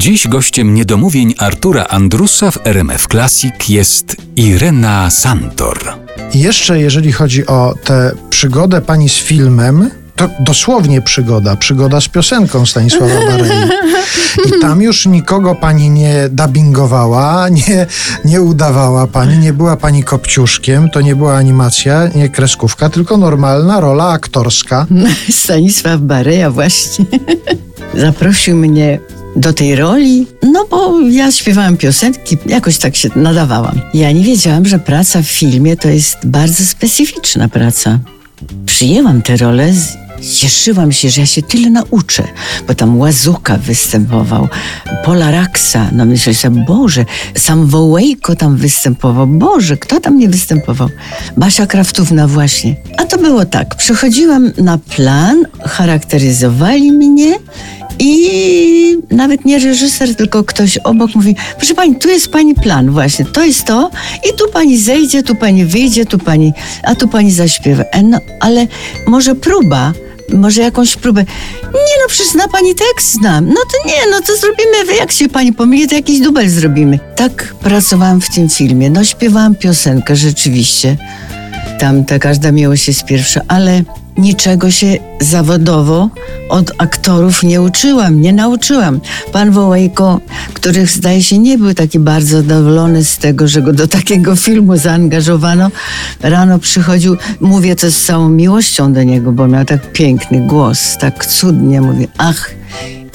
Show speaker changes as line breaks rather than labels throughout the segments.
Dziś gościem niedomówień Artura Andrusa w RMF Classic jest Irena Santor.
Jeszcze jeżeli chodzi o tę przygodę pani z filmem, to dosłownie przygoda, przygoda z piosenką Stanisława Barei. I tam już nikogo pani nie dubbingowała, nie, nie udawała pani, nie była pani kopciuszkiem, to nie była animacja, nie kreskówka, tylko normalna rola aktorska.
Stanisław Bareja właśnie zaprosił mnie do tej roli, no bo ja śpiewałam piosenki, jakoś tak się nadawałam. Ja nie wiedziałam, że praca w filmie to jest bardzo specyficzna praca. Przyjęłam tę rolę, cieszyłam się, że ja się tyle nauczę, bo tam Łazuka występował, Pola Raksa, no myślę sobie, Boże, sam Wołejko tam występował, Boże, kto tam nie występował? Basia Kraftówna właśnie. A to było tak, przychodziłam na plan, charakteryzowali mnie i nawet nie reżyser, tylko ktoś obok mówi, proszę pani, tu jest pani plan właśnie, to jest to i tu pani zejdzie, tu pani wyjdzie, tu pani, a tu pani zaśpiewa. E, no, ale może próba, może jakąś próbę. Nie no, przecież zna pani tekst, znam. No to nie, no to zrobimy, jak się pani pomyli, to jakiś dubel zrobimy. Tak pracowałam w tym filmie. No śpiewałam piosenkę, rzeczywiście. Tam ta każda miłość jest pierwsza, ale niczego się zawodowo od aktorów nie uczyłam, nie nauczyłam. Pan Wołejko, który zdaje się nie był taki bardzo zadowolony z tego, że go do takiego filmu zaangażowano, rano przychodził, mówię to z całą miłością do niego, bo miał tak piękny głos, tak cudnie mówi, ach,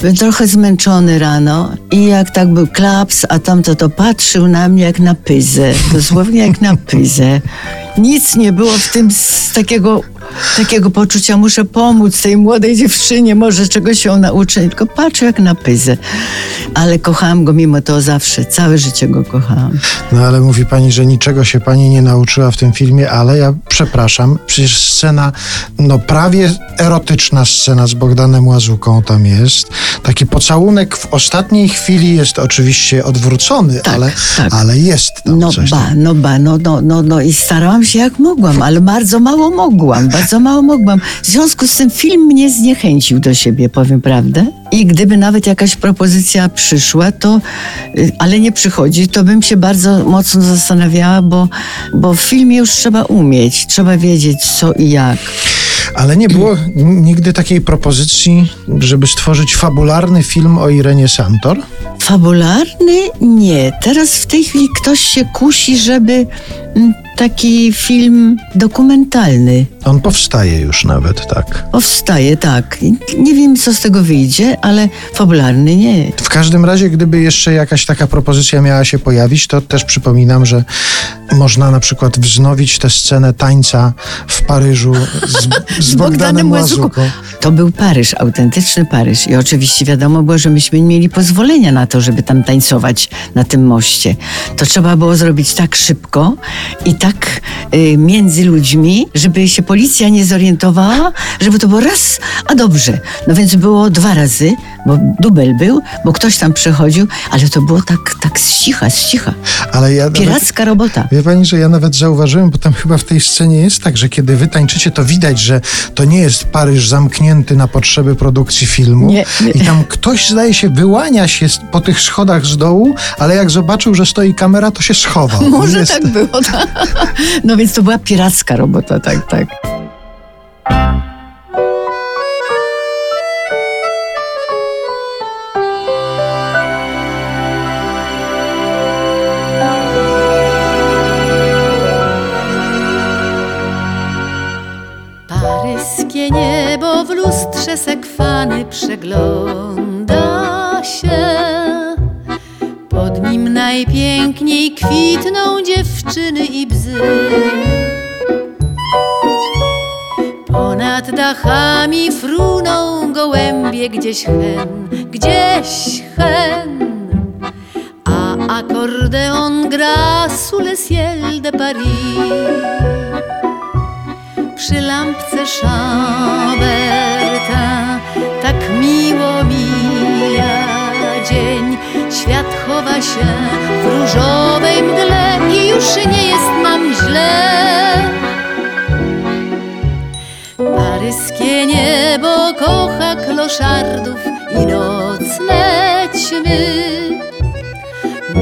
Byłem trochę zmęczony rano i jak tak był klaps, a tamto to patrzył na mnie jak na pyzę, dosłownie jak na pyzę. Nic nie było w tym z takiego, takiego poczucia, muszę pomóc tej młodej dziewczynie, może czegoś się nauczy, tylko patrzę jak na pyzę. Ale kochałam go mimo to zawsze, całe życie go kochałam.
No ale mówi pani, że niczego się pani nie nauczyła w tym filmie, ale ja przepraszam, przecież scena, no prawie erotyczna scena z Bogdanem Łazuką tam jest. Taki pocałunek w ostatniej chwili jest oczywiście odwrócony,
Tak,
ale,
tak.
ale jest tam
No
coś.
ba, no ba, no, no, no, no i starałam się jak mogłam, ale bardzo mało mogłam, bardzo mało mogłam. W związku z tym film mnie zniechęcił do siebie, powiem prawdę. I gdyby nawet jakaś propozycja przyszła, to, y, ale nie przychodzi, to bym się bardzo mocno zastanawiała, bo, bo w filmie już trzeba umieć, trzeba wiedzieć co i jak.
Ale nie było nigdy takiej propozycji, żeby stworzyć fabularny film o Irenie Santor?
Fabularny? Nie. Teraz w tej chwili ktoś się kusi, żeby mm, taki film dokumentalny
On powstaje już nawet, tak.
powstaje, tak. Nie wiem, co z tego wyjdzie, ale fabularny nie.
W każdym razie, gdyby jeszcze jakaś taka propozycja miała się pojawić, to też przypominam, że można na przykład wznowić tę scenę tańca w Paryżu z, z, Bogdanem Łazuką.
To był Paryż, autentyczny Paryż. I oczywiście wiadomo było, że myśmy nie mieli pozwolenia na to, żeby tam tańcować na tym moście. To trzeba było zrobić tak szybko i tak y, między ludźmi, żeby się policja nie zorientowała, żeby to było raz, a dobrze. No więc było dwa razy, bo dubel był, bo ktoś tam przechodził, ale to było tak, tak z cicha, z cicha.
Ale ja
Piracka robota.
Wie pani, że ja nawet zauważyłem, bo tam chyba w tej scenie jest tak, że kiedy wy tańczycie, to widać, że to nie jest Paryż zamknięty na potrzeby produkcji filmu.
Nie, nie.
I tam ktoś, zdaje się, wyłania się po tych schodach z dołu, ale jak zobaczył, że stoi kamera, to się schował.
Może
Jest-
tak było. tak. No więc to była piracka robota, tak, tak.
W lustrze sekwany przegląda się. Pod nim najpiękniej kwitną dziewczyny i bzy. Ponad dachami fruną gołębie gdzieś hen, gdzieś hen. A akordeon gra sous le ciel de Paris przy lampce Chambertin Świat chowa się w różowej mgle i już nie jest nam źle. Paryskie niebo kocha kloszardów i nocne
my.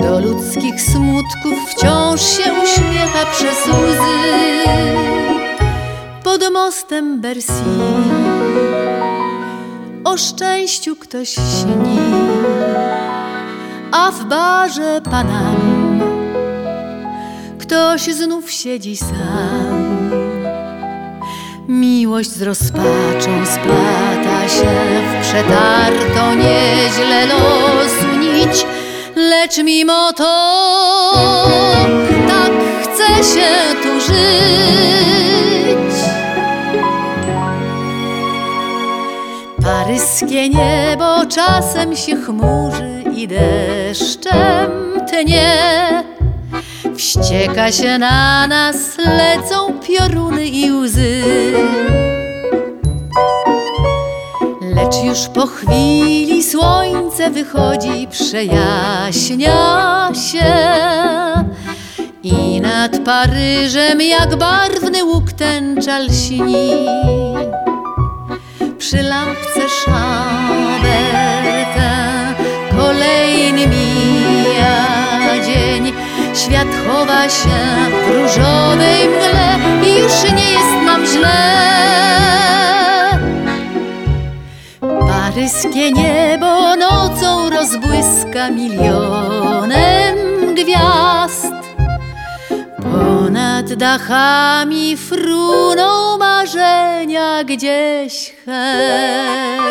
Do ludzkich smutków wciąż się uśmiecha przez łzy. Pod mostem Bercy o szczęściu ktoś śni, a w barze Panam ktoś znów siedzi sam. Miłość z rozpaczą splata się w przetarto nieźle losu nić, lecz mimo to tak chce się tu żyć. Paryskie niebo czasem się chmurzy i deszczem tnie. Wścieka się na nas, lecą pioruny i łzy. Lecz już po chwili słońce wychodzi, przejaśnia się. I nad Paryżem jak barwny łuk tęcza lśni. Przy się w różowej mgle i już nie jest nam źle. Paryskie niebo nocą rozbłyska milionem gwiazd. Ponad dachami fruną marzenia gdzieś hen.